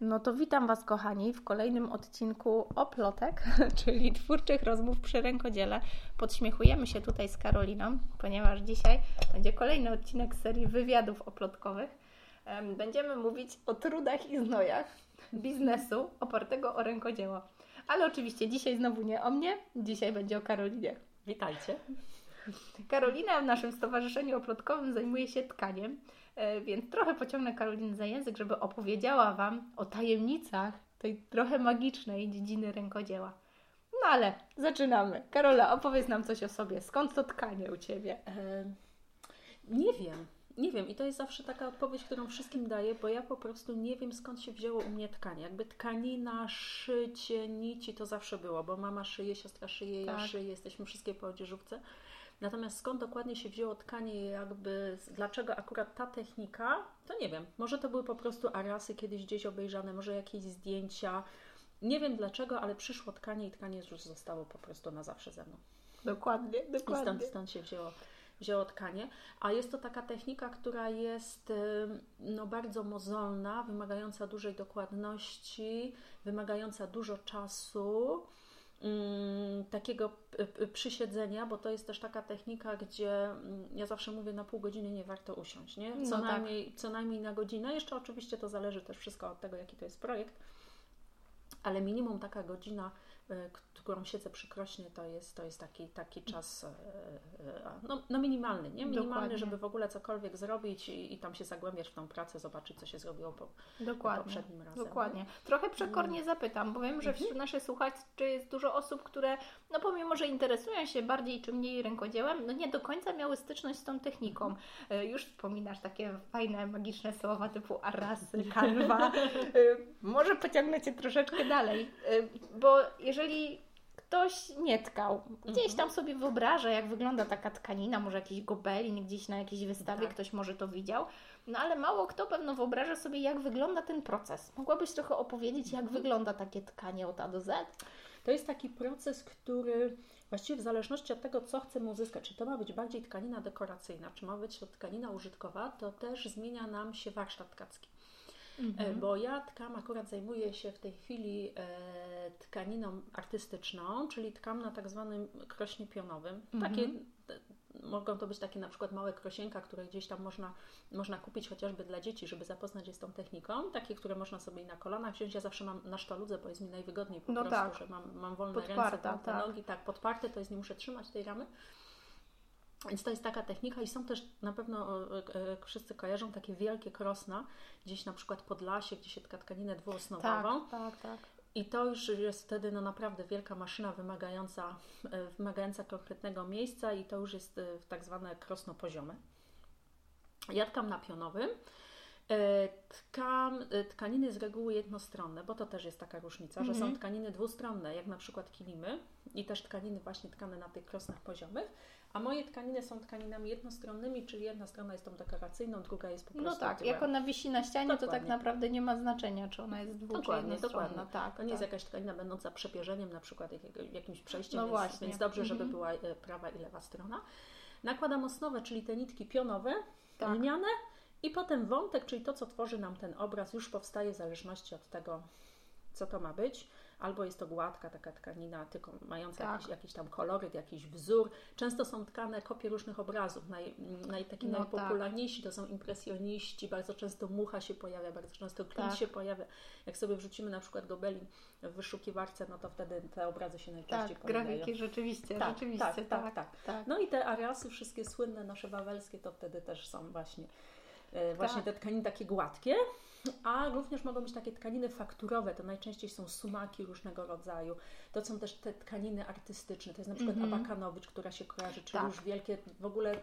No to witam Was, kochani, w kolejnym odcinku Oplotek, czyli twórczych rozmów przy rękodziele. Podśmiechujemy się tutaj z Karoliną, ponieważ dzisiaj będzie kolejny odcinek serii wywiadów oplotkowych. Będziemy mówić o trudach i znojach biznesu opartego o rękodzieło. Ale oczywiście dzisiaj znowu nie o mnie, dzisiaj będzie o Karolinie. Witajcie. Karolina w naszym stowarzyszeniu oplotkowym zajmuje się tkaniem. E, więc trochę pociągnę Karolinę za język, żeby opowiedziała Wam o tajemnicach tej trochę magicznej dziedziny rękodzieła. No ale zaczynamy. Karola, opowiedz nam coś o sobie. Skąd to tkanie u Ciebie? E, nie wiem. Nie wiem, i to jest zawsze taka odpowiedź, którą wszystkim daję, bo ja po prostu nie wiem skąd się wzięło u mnie tkanie. Jakby tkanina, szycie, nici to zawsze było, bo mama szyje, siostra szyje, tak. ja szyję, jesteśmy wszystkie po odzieżówce. Natomiast skąd dokładnie się wzięło tkanie, jakby dlaczego akurat ta technika, to nie wiem. Może to były po prostu arasy kiedyś gdzieś obejrzane, może jakieś zdjęcia. Nie wiem dlaczego, ale przyszło tkanie i tkanie już zostało po prostu na zawsze ze mną. Dokładnie, dokładnie. I stąd, stąd się wzięło, wzięło tkanie. A jest to taka technika, która jest no, bardzo mozolna, wymagająca dużej dokładności, wymagająca dużo czasu. Mm, takiego przysiedzenia, bo to jest też taka technika, gdzie mm, ja zawsze mówię, na pół godziny nie warto usiąść, nie? Co, no tak. najmniej, co najmniej na godzinę. Jeszcze oczywiście to zależy też wszystko od tego, jaki to jest projekt, ale minimum taka godzina którą siedzę przykrośnie, to jest, to jest taki, taki czas e, e, no, no minimalny, nie? Minimalny, Dokładnie. żeby w ogóle cokolwiek zrobić i, i tam się zagłębiać w tą pracę, zobaczyć, co się zrobiło po, Dokładnie. poprzednim razem. Dokładnie. Trochę przekornie mm. zapytam, bo wiem, że wśród mhm. naszych słuchaczy jest dużo osób, które no pomimo, że interesują się bardziej czy mniej rękodziełem, no nie do końca miały styczność z tą techniką. Już wspominasz takie fajne, magiczne słowa typu arasy, kanwa. Może pociągnę Cię troszeczkę dalej, bo jeżeli jeżeli ktoś nie tkał, gdzieś mhm. tam sobie wyobraża, jak wygląda taka tkanina, może jakiś gobelin, gdzieś na jakiejś wystawie tak. ktoś może to widział, no ale mało kto pewno wyobraża sobie, jak wygląda ten proces. Mogłabyś trochę opowiedzieć, jak mhm. wygląda takie tkanie od A do Z? To jest taki proces, który właściwie w zależności od tego, co chcemy uzyskać, czy to ma być bardziej tkanina dekoracyjna, czy ma być to tkanina użytkowa, to też zmienia nam się warsztat tkacki. Mhm. Bo ja tkam, akurat zajmuję się w tej chwili e, tkaniną artystyczną, czyli tkam na tak zwanym krośnie pionowym. Mhm. Takie mogą to być takie na przykład małe krosienka, które gdzieś tam można, można kupić chociażby dla dzieci, żeby zapoznać się z tą techniką. Takie, które można sobie na kolanach wziąć. Ja zawsze mam na sztaludze, bo jest mi najwygodniej po no prostu, tak. że mam, mam wolne Podparta, ręce, tak. nogi, tak, podparte, to jest, nie muszę trzymać tej ramy. Więc to jest taka technika i są też na pewno e, e, wszyscy kojarzą takie wielkie krosna, gdzieś na przykład pod lasie, gdzie się tka tkaninę dwuosnowową. Tak, tak, tak. I to już jest wtedy no naprawdę wielka maszyna wymagająca, e, wymagająca konkretnego miejsca i to już jest tak zwane krosno poziome. Ja tkam na pionowym. Tkam tkaniny z reguły jednostronne, bo to też jest taka różnica, że są mhm. tkaniny dwustronne, jak na przykład kilimy i też tkaniny właśnie tkane na tych krosnach poziomych, a moje tkaniny są tkaninami jednostronnymi, czyli jedna strona jest tą dekoracyjną, druga jest po no prostu. No tak, jak ona wisi na ścianie, dokładnie. to tak naprawdę nie ma znaczenia, czy ona jest dwu dokładnie, czy dokładnie. Tak, to nie tak. jest jakaś tkanina będąca przepierzeniem, na przykład jakimś przejściem, no więc, właśnie. więc dobrze, żeby mhm. była e, prawa i lewa strona. Nakładam osnowę, czyli te nitki pionowe, tak. lniane i potem wątek, czyli to, co tworzy nam ten obraz, już powstaje w zależności od tego, co to ma być albo jest to gładka taka tkanina, tylko mająca tak. jakiś, jakiś tam koloryt, jakiś wzór. Często są tkane kopie różnych obrazów. Naj, naj, taki no najpopularniejsi tak. to są impresjoniści, bardzo często mucha się pojawia, bardzo często klin tak. się pojawia. Jak sobie wrzucimy na przykład gobelin w wyszukiwarce, no to wtedy te obrazy się najczęściej tak, pojawiają. grafiki rzeczywiście, tak, rzeczywiście, tak, tak, tak, tak, tak. No i te ariasy wszystkie słynne, nasze wawelskie, to wtedy też są właśnie właśnie te tkaniny takie gładkie, a również mogą być takie tkaniny fakturowe, to najczęściej są sumaki różnego rodzaju. To są też te tkaniny artystyczne, to jest na przykład mm -hmm. abakanowicz, która się kojarzy, czyli tak. już wielkie, w ogóle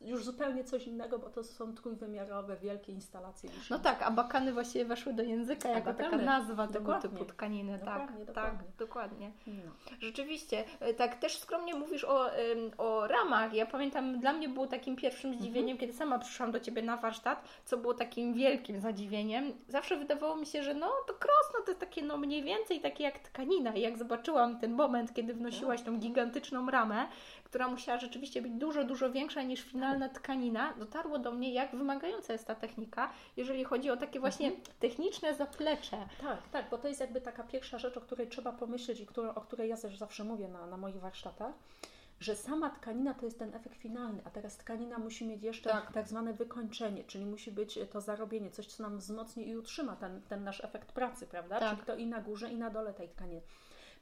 już zupełnie coś innego, bo to są trójwymiarowe, wielkie instalacje. No tak, abakany właściwie weszły do języka jako abakany. taka nazwa tego typu tkaniny. Dokładnie, tak, dokładnie. tak, dokładnie. No. Rzeczywiście, e, tak też skromnie mówisz o, o ramach. Ja pamiętam, dla mnie było takim pierwszym zdziwieniem, mm -hmm. kiedy sama przyszłam do Ciebie na warsztat, co było takim wielkim zadziwieniem. Zawsze wydawało mi się, że no to krosno to jest takie no mniej więcej takie jak tkanina. I jak zobaczyłam ten moment, kiedy wnosiłaś tą gigantyczną ramę, która musiała rzeczywiście być dużo, dużo większa niż niż finalna tkanina, dotarło do mnie, jak wymagająca jest ta technika, jeżeli chodzi o takie właśnie Mhm. techniczne zaplecze. Tak, tak, bo to jest jakby taka pierwsza rzecz, o której trzeba pomyśleć i którą, o której ja też zawsze mówię na, na moich warsztatach, że sama tkanina to jest ten efekt finalny, a teraz tkanina musi mieć jeszcze Tak. tak, zwane wykończenie, czyli musi być to zarobienie, coś, co nam wzmocni i utrzyma ten, ten nasz efekt pracy, prawda? Tak. Czyli to i na górze, i na dole tej tkaniny.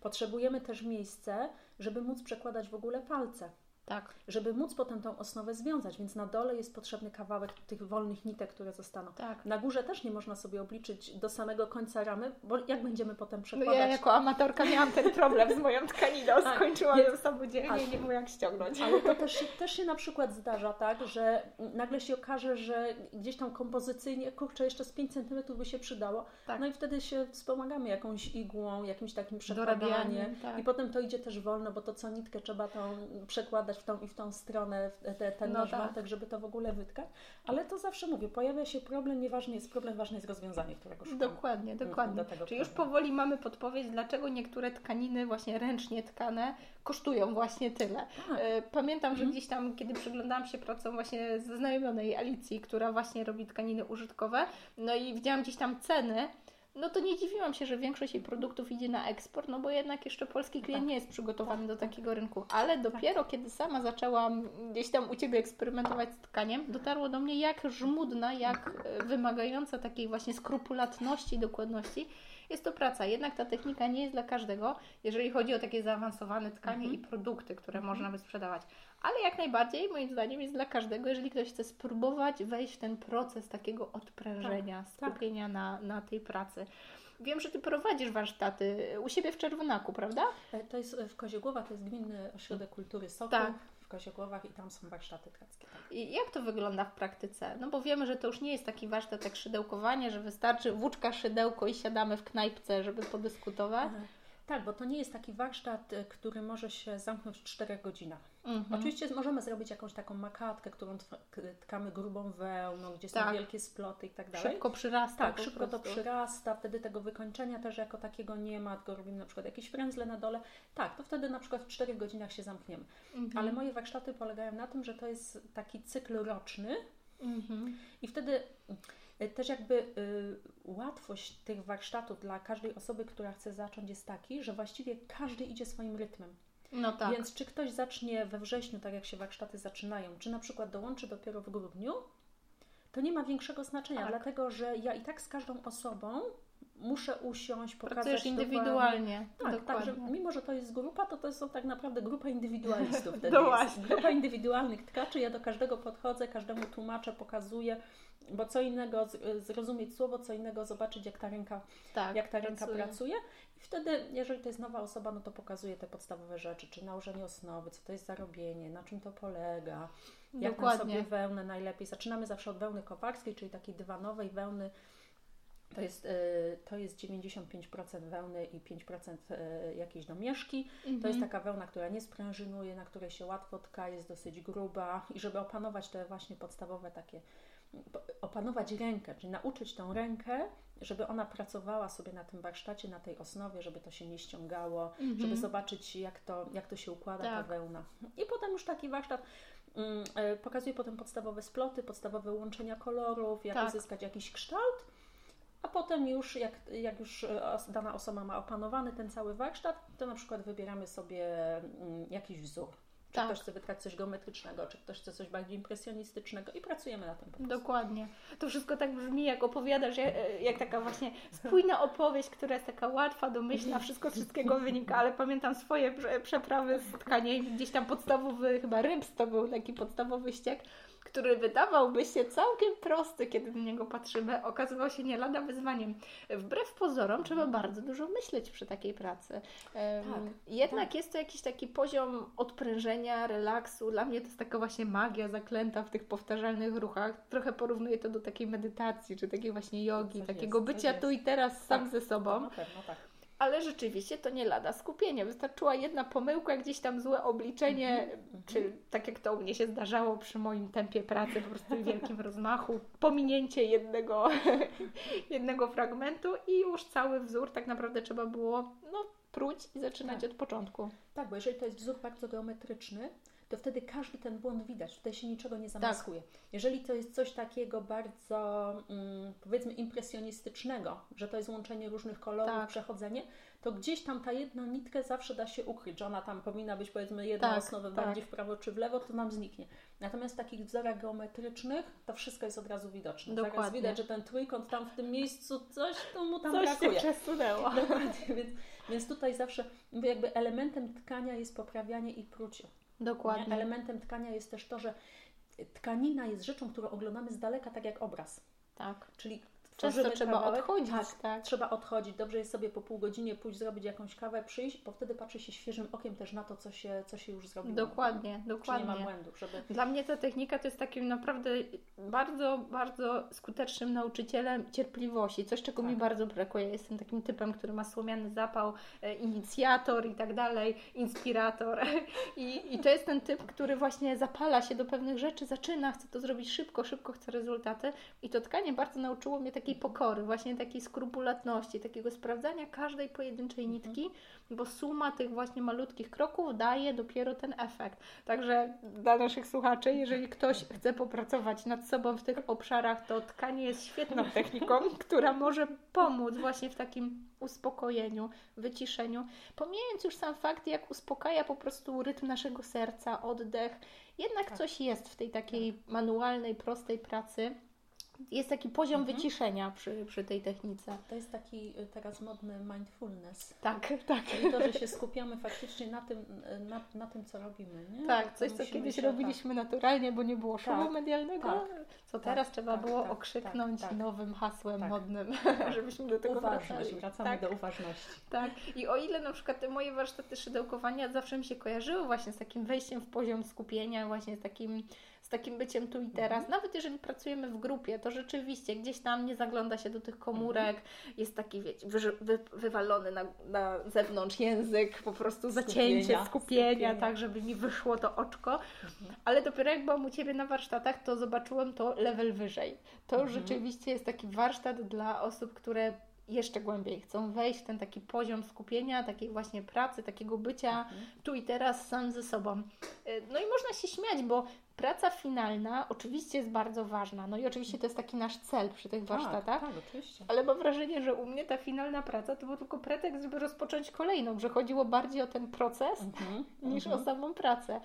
Potrzebujemy też miejsce, żeby móc przekładać w ogóle palce. Tak, żeby móc potem tą osnowę związać, więc na dole jest potrzebny kawałek tych wolnych nitek, które zostaną. tak. Na górze też nie można sobie obliczyć do samego końca ramy, bo jak będziemy potem No przekładać? ja jako amatorka miałam ten problem z moją tkaniną, Tak, skończyłam ją samodzielnie i nie wiem jak ściągnąć. Ale to też, się- też się na przykład zdarza tak, że nagle się okaże, że gdzieś tam kompozycyjnie, kurczę, jeszcze z 5 cm by się przydało. Tak. No i wtedy się wspomagamy jakąś igłą, jakimś takim przekładaniem. Tak. I potem to idzie też wolno, bo to co nitkę trzeba tą przekładać w tą i w tą stronę, te, ten No nasz tak. wątek, żeby to w ogóle wytkać. Ale to zawsze mówię, pojawia się problem, nieważny jest problem, ważne jest rozwiązanie, którego szukamy. Dokładnie, dokładnie. do Czyli już powoli mamy podpowiedź, dlaczego niektóre tkaniny właśnie ręcznie tkane kosztują właśnie tyle. Tak. E, Pamiętam, że Mhm. gdzieś tam, kiedy przyglądałam się pracom właśnie ze znajomionej Alicji, która właśnie robi tkaniny użytkowe, no i widziałam gdzieś tam ceny, no to nie dziwiłam się, że większość jej produktów idzie na eksport, no bo jednak jeszcze polski klient Tak. nie jest przygotowany do takiego rynku. Ale dopiero kiedy sama zaczęłam gdzieś tam u Ciebie eksperymentować z tkaniem, dotarło do mnie, jak żmudna, jak e, wymagająca takiej właśnie skrupulatności i dokładności jest to praca. Jednak ta technika nie jest dla każdego, jeżeli chodzi o takie zaawansowane tkanie Mhm. i produkty, które można by sprzedawać. Ale jak najbardziej, moim zdaniem, jest dla każdego, jeżeli ktoś chce spróbować wejść w ten proces takiego odprężenia, tak. skupienia na, na tej pracy. Wiem, że Ty prowadzisz warsztaty u siebie w Czerwonaku, prawda? E, To jest e, w Koziogłowa, to jest Gminny Ośrodek Kultury Sokół Tak. w Koziogłowach i tam są warsztaty tkackie. Tak. I jak to wygląda w praktyce? No bo wiemy, że to już nie jest taki warsztat jak szydełkowanie, że wystarczy włóczka, szydełko i siadamy w knajpce, żeby podyskutować. Tak, bo to nie jest taki warsztat, e, który może się zamknąć w 4 godzinach. Mhm. Oczywiście możemy zrobić jakąś taką makatkę, którą tkamy grubą wełną, gdzie są Tak. wielkie sploty i tak dalej. Szybko przyrasta. Tak, szybko to prostu. przyrasta, wtedy tego wykończenia też jako takiego nie ma, tylko robimy na przykład jakieś frędzle na dole. Tak, to wtedy na przykład w 4 godzinach się zamkniemy. Mhm. Ale moje warsztaty polegają na tym, że to jest taki cykl roczny Mhm. i wtedy y, też jakby y, łatwość tych warsztatów dla każdej osoby, która chce zacząć jest taki, że właściwie każdy idzie swoim rytmem. No tak. Więc czy ktoś zacznie we wrześniu, tak jak się warsztaty zaczynają, czy na przykład dołączy dopiero w grudniu, to nie ma większego znaczenia, Tak. dlatego że ja i tak z każdą osobą muszę usiąść, pokazać Pracujesz indywidualnie. Tak, dokładnie. tak, że mimo, że to jest grupa, to to są tak naprawdę grupa indywidualistów. Wtedy No właśnie. Grupa indywidualnych tkaczy, ja do każdego podchodzę, każdemu tłumaczę, pokazuję, bo co innego zrozumieć słowo, co innego zobaczyć, jak ta ręka, tak, jak ta ręka pracuje. I wtedy, jeżeli to jest nowa osoba, no to pokazuję te podstawowe rzeczy, czy nałożenie osnowy, co to jest zarobienie, na czym to polega, Dokładnie. sobie wełnę najlepiej. Zaczynamy zawsze od wełny kowarskiej, czyli takiej dywanowej wełny. To jest, y, to jest 95% wełny i 5% y, jakiejś domieszki. To jest Mhm. taka wełna, która nie sprężynuje, na której się łatwo tka, jest dosyć gruba i żeby opanować te właśnie podstawowe takie, opanować rękę, czyli nauczyć tą rękę, żeby ona pracowała sobie na tym warsztacie, na tej osnowie, żeby to się nie ściągało, Mhm. żeby zobaczyć jak to, jak to się układa ta Tak. wełna. I potem już taki warsztat mm, e, pokazuje potem podstawowe sploty, podstawowe łączenia kolorów, jak Tak. uzyskać jakiś kształt. A potem już, jak, jak już e, dana osoba ma opanowany ten cały warsztat, to na przykład wybieramy sobie mm, jakiś wzór. Czy Tak. ktoś chce wytkać coś geometrycznego, czy ktoś chce coś bardziej impresjonistycznego i pracujemy na tym. Dokładnie. To wszystko tak brzmi, jak opowiadasz, jak, jak taka właśnie spójna opowieść, która jest taka łatwa, domyślna, wszystko z wszystkiego wynika, ale pamiętam swoje prze- przeprawy z tkaniem, gdzieś tam podstawowy, chyba ryms to był taki podstawowy ściek, który wydawałby się całkiem prosty, kiedy na niego patrzymy, okazywał się nie lada wyzwaniem. Wbrew pozorom trzeba bardzo dużo myśleć przy takiej pracy. Tak, Jednak tak. jest to jakiś taki poziom odprężenia, relaksu. Dla mnie to jest taka właśnie magia zaklęta w tych powtarzalnych ruchach. Trochę porównuję to do takiej medytacji, czy takiej właśnie jogi, takiego jest, bycia tu i teraz sam Tak. ze sobą. Na pewno tak. Ale rzeczywiście to nie lada skupienie. Wystarczyła jedna pomyłka, gdzieś tam złe obliczenie, Mhm, czy tak jak to u mnie się zdarzało przy moim tempie pracy, po prostu wielkim rozmachu, pominięcie jednego, jednego fragmentu i już cały wzór tak naprawdę trzeba było no, próć i zaczynać Tak. od początku. Tak, bo jeżeli to jest wzór bardzo geometryczny, to wtedy każdy ten błąd widać, tutaj się niczego nie zamaskuje. Tak. Jeżeli to jest coś takiego bardzo, mm, powiedzmy, impresjonistycznego, że to jest łączenie różnych kolorów, tak. przechodzenie, to gdzieś tam ta jedna nitkę zawsze da się ukryć, że ona tam powinna być powiedzmy jedna tak, osnowa tak. bardziej w prawo czy w lewo, to nam zniknie. Natomiast w takich wzorach geometrycznych to wszystko jest od razu widoczne. Dokładnie. Zaraz widać, że ten trójkąt tam w tym miejscu coś to mu tam coś brakuje. Się przesunęło. Dokładnie, więc, więc tutaj zawsze jakby elementem tkania jest poprawianie i prucie. Dokładnie. Nie? Elementem tkania jest też to, że tkanina jest rzeczą, którą oglądamy z daleka, tak jak obraz. Tak. Czyli Często trzeba kawałek, odchodzić. Tak, tak, trzeba odchodzić. Dobrze jest sobie po pół godzinie pójść zrobić jakąś kawę, przyjść, bo wtedy patrzy się świeżym okiem też na to, co się, co się już zrobiło. Dokładnie, dokładnie. Czy nie ma błędów, żeby... Dla mnie ta technika to jest takim naprawdę bardzo, bardzo skutecznym nauczycielem cierpliwości. Coś, czego tak. mi bardzo brakuje. Jestem takim typem, który ma słomiany zapał, e, inicjator i tak dalej, inspirator. I, I to jest ten typ, który właśnie zapala się do pewnych rzeczy, zaczyna, chce to zrobić szybko, szybko chce rezultaty. I to tkanie bardzo nauczyło mnie takiej takiej pokory, właśnie takiej skrupulatności, takiego sprawdzania każdej pojedynczej mhm. nitki, bo suma tych właśnie malutkich kroków daje dopiero ten efekt. Także dla naszych słuchaczy, jeżeli ktoś chce popracować nad sobą w tych obszarach, to tkanie jest świetną techniką, która może pomóc właśnie w takim uspokojeniu, wyciszeniu. Pomijając już sam fakt, jak uspokaja po prostu rytm naszego serca, oddech, jednak tak. coś jest w tej takiej tak. manualnej, prostej pracy jest taki poziom mhm. wyciszenia przy, przy tej technice. To jest taki y, teraz modny mindfulness. Tak, tak. Czyli to, że się skupiamy faktycznie na tym, y, na, na tym co robimy. Nie? Tak, coś, co kiedyś się, robiliśmy tak. naturalnie, bo nie było szumu tak, medialnego, tak, co tak, teraz trzeba tak, było tak, okrzyknąć nowym hasłem modnym, żebyśmy do tego Uważność, wracali. wracamy do uważności. Tak, i o ile na przykład te moje warsztaty szydełkowania zawsze mi się kojarzyły właśnie z takim wejściem w poziom skupienia, właśnie z takim takim byciem tu i teraz. Mhm. Nawet jeżeli pracujemy w grupie, to rzeczywiście gdzieś tam nie zagląda się do tych komórek, mhm. jest taki, wiecie, wy, wy, wywalony na, na zewnątrz język, po prostu zacięcie skupienia, skupienia, tak, żeby mi wyszło to oczko. Mhm. Ale dopiero jak byłam u Ciebie na warsztatach, to zobaczyłam to level wyżej. To już rzeczywiście jest taki warsztat dla osób, które jeszcze głębiej chcą wejść w ten taki poziom skupienia, takiej właśnie pracy, takiego bycia mhm. tu i teraz sam ze sobą. Y, no i można się śmiać, bo praca finalna oczywiście jest bardzo ważna. No i oczywiście to jest taki nasz cel przy tych tak, warsztatach. Tak, tak, oczywiście. Ale mam wrażenie, że u mnie ta finalna praca to był tylko pretekst, żeby rozpocząć kolejną, że chodziło bardziej o ten proces mhm, niż mhm. o samą pracę.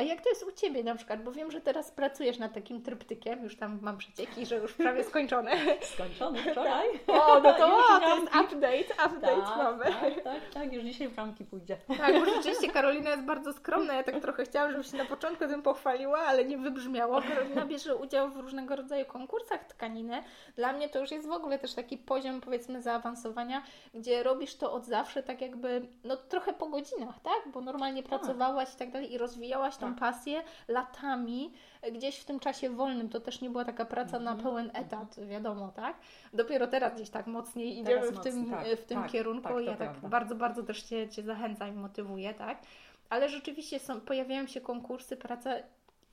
A jak to jest u Ciebie na przykład? Bo wiem, że teraz pracujesz nad takim tryptykiem, już tam mam przecieki, że już prawie skończone. Skończone wczoraj. o, no to, o, to jest update, update tak, mamy. Tak, tak, tak, już dzisiaj w ramki pójdzie. Tak, bo rzeczywiście Karolina jest bardzo skromna. Ja tak trochę chciałam, żeby się na początku tym pochwaliła, ale nie wybrzmiało. Karolina bierze udział w różnego rodzaju konkursach tkaniny. Dla mnie to już jest w ogóle też taki poziom, powiedzmy, zaawansowania, gdzie robisz to od zawsze tak jakby, no trochę po godzinach, tak? Bo normalnie tak. pracowałaś i tak dalej i rozwijałaś tą tak. pasję latami, gdzieś w tym czasie wolnym. To też nie była taka praca na mhm. pełen etat, wiadomo, tak? Dopiero teraz gdzieś tak mocniej idziemy w tym, tak, w tym tak, kierunku tak, i ja tak bardzo, bardzo też Cię, Cię zachęcam i motywuję, tak? Ale rzeczywiście są, pojawiają się konkursy, praca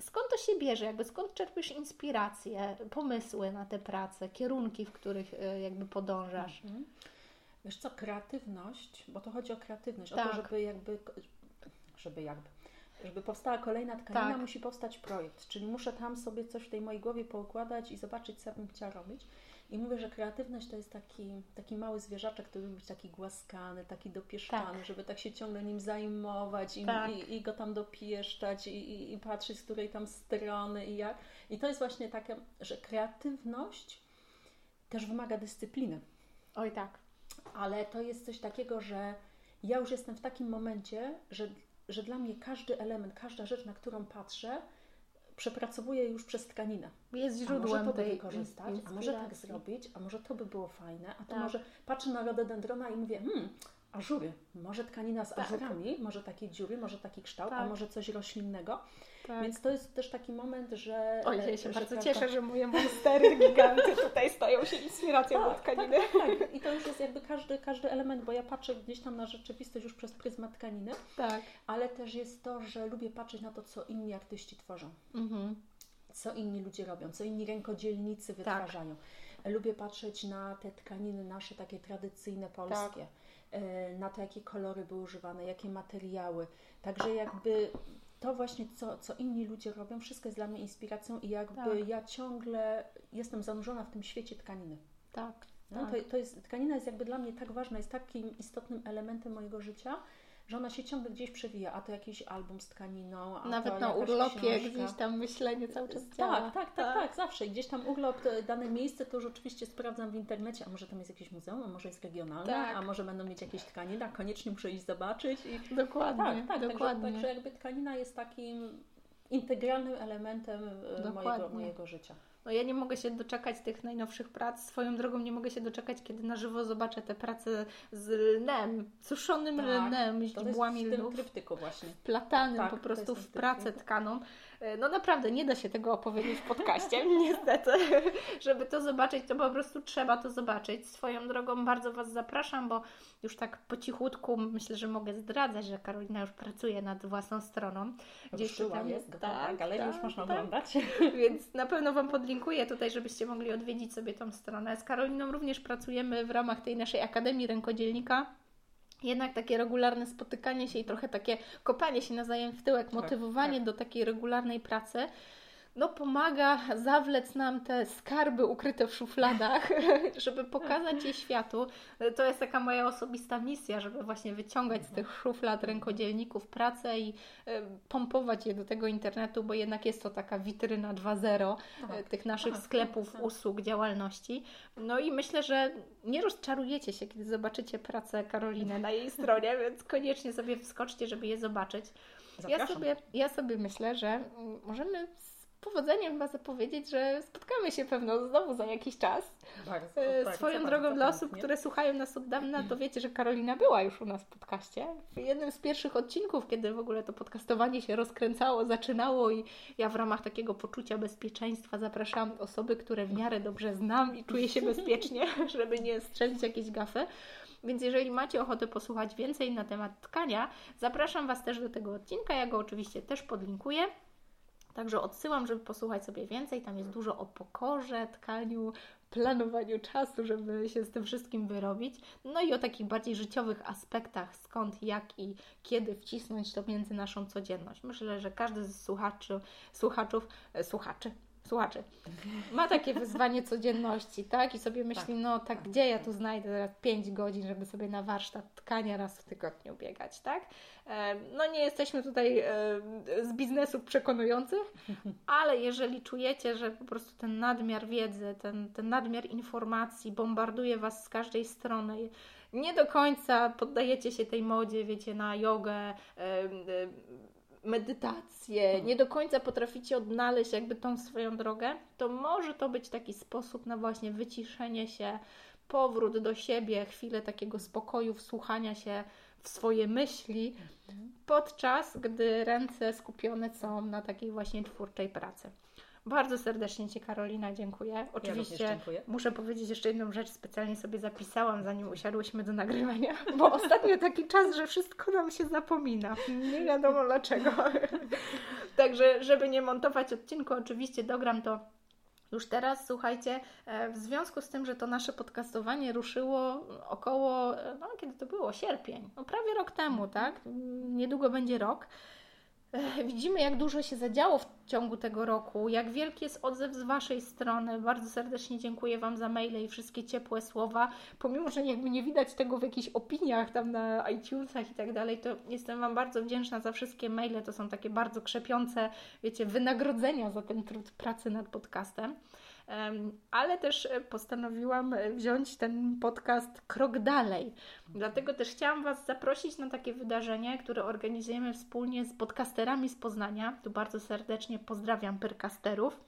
skąd to się bierze? Jakby skąd czerpiesz inspiracje, pomysły na te prace, kierunki, w których e, jakby podążasz? Mhm. Wiesz co, kreatywność, bo to chodzi o kreatywność, tak. o to, tak. żeby jakby, żeby jakby, żeby powstała kolejna tkanina, tak. musi powstać projekt, czyli muszę tam sobie coś w tej mojej głowie poukładać i zobaczyć, co bym chciała robić. I mówię, że kreatywność to jest taki, taki mały zwierzaczek, który lubi być taki głaskany, taki dopieszczany, tak. żeby tak się ciągle nim zajmować i, tak. i, i, go tam dopieszczać i, i, i patrzeć, z której tam strony i jak. I to jest właśnie takie, że kreatywność też wymaga dyscypliny. Oj tak. Ale to jest coś takiego, że ja już jestem w takim momencie, że, że dla mnie każdy element, każda rzecz, na którą patrzę, przepracowuję już przez tkaninę. Jest źródłem a może to tej wykorzystać, a może tak zrobić, a może to by było fajne, a to tak. może patrzę na rododendrona i mówię, hmm, ażury, może tkanina z tak. ażurami, może takie dziury, może taki kształt, tak. a może coś roślinnego. Tak. Więc to jest też taki moment, że... Oj, ja się bardzo cieszę, że moje monstery giganty tutaj stają się inspiracją tak, do tkaniny. Tak, tak, I to już jest jakby każdy, każdy element, bo ja patrzę gdzieś tam na rzeczywistość już przez pryzmat tkaniny, tak. ale też jest to, że lubię patrzeć na to, co inni artyści tworzą. Mhm. Co inni ludzie robią, co inni rękodzielnicy tak. wytwarzają. Tak. Lubię patrzeć na te tkaniny nasze, takie tradycyjne, polskie. E, na to, jakie kolory były używane, jakie materiały. Także jakby to właśnie, co, co inni ludzie robią, wszystko jest dla mnie inspiracją i jakby Tak. ja ciągle jestem zanurzona w tym świecie tkaniny. Tak. No, tak. to, to jest, tkanina jest jakby dla mnie tak ważna, jest takim istotnym elementem mojego życia, że ona się ciągle gdzieś przewija, a to jakiś album z tkaniną, a Nawet to na urlopie książka. gdzieś tam myślenie cały czas działa. Tak, tak, tak, tak, zawsze. I Gdzieś tam urlop, to dane miejsce, to już oczywiście sprawdzam w internecie, a może tam jest jakieś muzeum, a może jest regionalne, Tak. a może będą mieć jakieś tkaniny, a koniecznie muszę iść zobaczyć. I... Dokładnie, Tak, tak, dokładnie. Także, także jakby tkanina jest takim integralnym elementem e, mojego, mojego życia. No ja nie mogę się doczekać tych najnowszych prac. Swoją drogą nie mogę się doczekać, kiedy na żywo zobaczę te prace z lnem, suszonym Tak, lnem, źdźbłami w tym lnów, tryptyku właśnie. platanym Tak, po prostu w pracę tkaną. E, No naprawdę nie da się tego opowiedzieć w podcaście, niestety. Żeby to zobaczyć, to po prostu trzeba to zobaczyć. Swoją drogą bardzo Was zapraszam, bo już tak po cichutku myślę, że mogę zdradzać, że Karolina już pracuje nad własną stroną. Gdzieś Ruszyła, tutaj jest gotowa, tak, ale już można tak. oglądać. Więc na pewno Wam podlinkuję tutaj, żebyście mogli odwiedzić sobie tą stronę. Z Karoliną również pracujemy w ramach tej naszej Akademii Rękodzielnika. Jednak takie regularne spotykanie się i trochę takie kopanie się nawzajem w tyłek, motywowanie tak. do takiej regularnej pracy, no pomaga zawlec nam te skarby ukryte w szufladach, żeby pokazać je światu. To jest taka moja osobista misja, żeby właśnie wyciągać z tych szuflad rękodzielników pracę i e, pompować je do tego internetu, bo jednak jest to taka witryna 2.0 e, Tak, tych naszych tak, sklepów, tak. usług, działalności. No i myślę, że nie rozczarujecie się, kiedy zobaczycie pracę Karoliny na jej stronie, więc koniecznie sobie wskoczcie, żeby je zobaczyć. Ja sobie, ja sobie myślę, że mm, możemy powodzeniem chyba zapowiedzieć, że spotkamy się pewno znowu za jakiś czas. Bardzo, E, bardzo, Swoją bardzo drogą dla osób, które słuchają nas od dawna, to wiecie, że Karolina była już u nas w podcaście. W jednym z pierwszych odcinków, kiedy w ogóle to podcastowanie się rozkręcało, zaczynało i ja w ramach takiego poczucia bezpieczeństwa zapraszałam osoby, które w miarę dobrze znam i czuję się bezpiecznie, żeby nie strzelić jakieś gafy. Więc jeżeli macie ochotę posłuchać więcej na temat tkania, zapraszam Was też do tego odcinka. Ja go oczywiście też podlinkuję. Także odsyłam, żeby posłuchać sobie więcej. Tam jest dużo o pokorze, tkaniu, planowaniu czasu, żeby się z tym wszystkim wyrobić. No i o takich bardziej życiowych aspektach, skąd, jak i kiedy wcisnąć to między naszą codzienność. Myślę, że każdy z słuchaczy, słuchaczów, e, słuchaczy, słuchaczy ma takie wyzwanie codzienności, tak? I sobie myśli, Tak. no tak, gdzie ja tu znajdę teraz 5 godzin, żeby sobie na warsztat tkania raz w tygodniu biegać, tak? E, No nie jesteśmy tutaj e, z biznesów przekonujących, ale jeżeli czujecie, że po prostu ten nadmiar wiedzy, ten, ten nadmiar informacji bombarduje Was z każdej strony, nie do końca poddajecie się tej modzie, wiecie, na jogę, e, medytację, nie do końca potraficie odnaleźć jakby tą swoją drogę, to może to być taki sposób na właśnie wyciszenie się, powrót do siebie, chwilę takiego spokoju, wsłuchania się w swoje myśli, podczas gdy ręce skupione są na takiej właśnie twórczej pracy. Bardzo serdecznie Ci Karolina dziękuję. Ja Oczywiście dziękuję. muszę powiedzieć jeszcze jedną rzecz, specjalnie sobie zapisałam, zanim usiadłyśmy do nagrywania, bo ostatnio taki czas, że wszystko nam się zapomina. Nie wiadomo dlaczego. Także, żeby nie montować odcinku, oczywiście dogram to już teraz, słuchajcie, e, w związku z tym, że to nasze podcastowanie ruszyło około, e, no kiedy to było, sierpień, no prawie rok temu, tak? Niedługo będzie rok. Widzimy, jak dużo się zadziało w ciągu tego roku, jak wielki jest odzew z Waszej strony. Bardzo serdecznie dziękuję Wam za maile i wszystkie ciepłe słowa. Pomimo, że jakby nie widać tego w jakichś opiniach tam na iTunesach i tak dalej, to jestem Wam bardzo wdzięczna za wszystkie maile. To są takie bardzo krzepiące, wiecie, wynagrodzenia za ten trud pracy nad podcastem. Ale też e, postanowiłam e, wziąć ten podcast krok dalej. Dlatego też chciałam Was zaprosić na takie wydarzenie, które organizujemy wspólnie z podcasterami z Poznania. Tu bardzo serdecznie pozdrawiam pyrkasterów.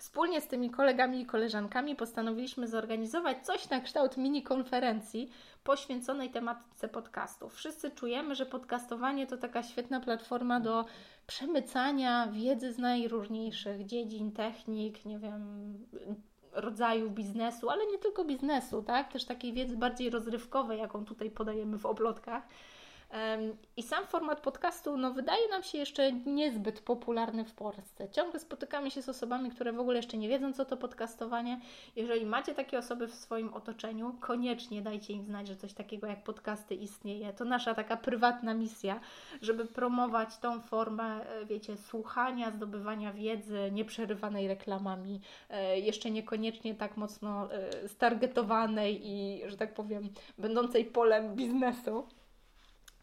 Wspólnie z tymi kolegami i koleżankami postanowiliśmy zorganizować coś na kształt mini konferencji poświęconej tematyce podcastów. Wszyscy czujemy, że podcastowanie to taka świetna platforma do przemycania wiedzy z najróżniejszych dziedzin, technik, nie wiem, rodzajów biznesu, ale nie tylko biznesu, tak? Też takiej wiedzy bardziej rozrywkowej, jaką tutaj podajemy w oblotkach. I sam format podcastu no, wydaje nam się jeszcze niezbyt popularny w Polsce. Ciągle spotykamy się z osobami, które w ogóle jeszcze nie wiedzą, co to podcastowanie. Jeżeli macie takie osoby w swoim otoczeniu, koniecznie dajcie im znać, że coś takiego jak podcasty istnieje. To nasza taka prywatna misja, żeby promować tą formę, e, wiecie, słuchania, zdobywania wiedzy, nieprzerywanej reklamami, e, jeszcze niekoniecznie tak mocno e, stargetowanej i, że tak powiem, będącej polem biznesu.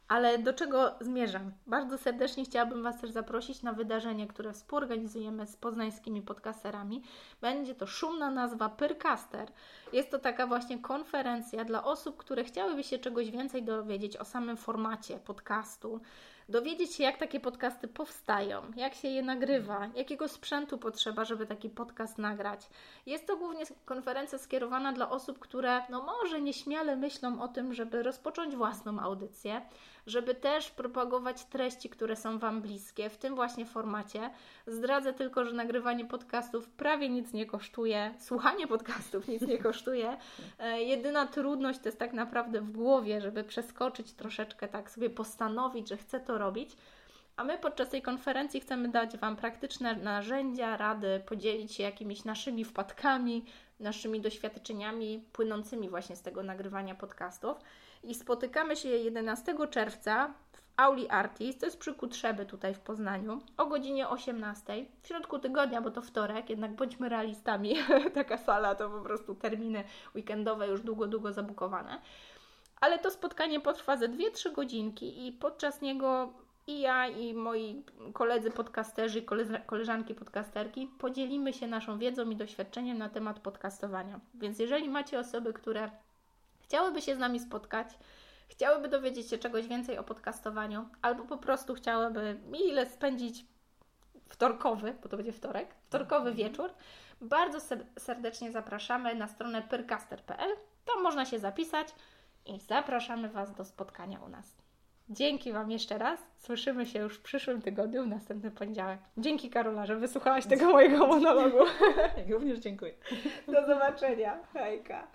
Ale do czego zmierzam? Bardzo serdecznie chciałabym Was też zaprosić na wydarzenie, które współorganizujemy z poznańskimi podcasterami. Będzie to szumna nazwa Pyrcaster. Jest to taka właśnie konferencja dla osób, które chciałyby się czegoś więcej dowiedzieć o samym formacie podcastu, dowiedzieć się, jak takie podcasty powstają, jak się je nagrywa, jakiego sprzętu potrzeba, żeby taki podcast nagrać. Jest to głównie konferencja skierowana dla osób, które no może nieśmiale myślą o tym, żeby rozpocząć własną audycję, żeby też propagować treści, które są Wam bliskie w tym właśnie formacie. Zdradzę tylko, że nagrywanie podcastów prawie nic nie kosztuje, słuchanie podcastów nic nie kosztuje. E, jedyna trudność to jest tak naprawdę w głowie, żeby przeskoczyć troszeczkę, tak sobie postanowić, że chcę to robić. A my podczas tej konferencji chcemy dać Wam praktyczne narzędzia, rady, podzielić się jakimiś naszymi wpadkami, naszymi doświadczeniami płynącymi właśnie z tego nagrywania podcastów i spotykamy się 11 czerwca w Auli Artis, to jest przy Kutrzeby tutaj w Poznaniu, o godzinie 18, w środku tygodnia, bo to wtorek, jednak bądźmy realistami, taka sala to po prostu terminy weekendowe już długo, długo zabukowane. Ale to spotkanie potrwa ze 2-3 godzinki i podczas niego i ja, i moi koledzy podcasterzy, koleżanki podcasterki podzielimy się naszą wiedzą i doświadczeniem na temat podcastowania. Więc jeżeli macie osoby, które chciałyby się z nami spotkać, chciałyby dowiedzieć się czegoś więcej o podcastowaniu, albo po prostu chciałyby mile spędzić wtorkowy, bo to będzie wtorek, wtorkowy mhm. wieczór, bardzo serdecznie zapraszamy na stronę pyrcaster.pl. Tam można się zapisać i zapraszamy Was do spotkania u nas. Dzięki Wam jeszcze raz. Słyszymy się już w przyszłym tygodniu, w następny poniedziałek. Dzięki Karola, że wysłuchałaś tego mojego monologu. Również dziękuję. Do zobaczenia. Hejka.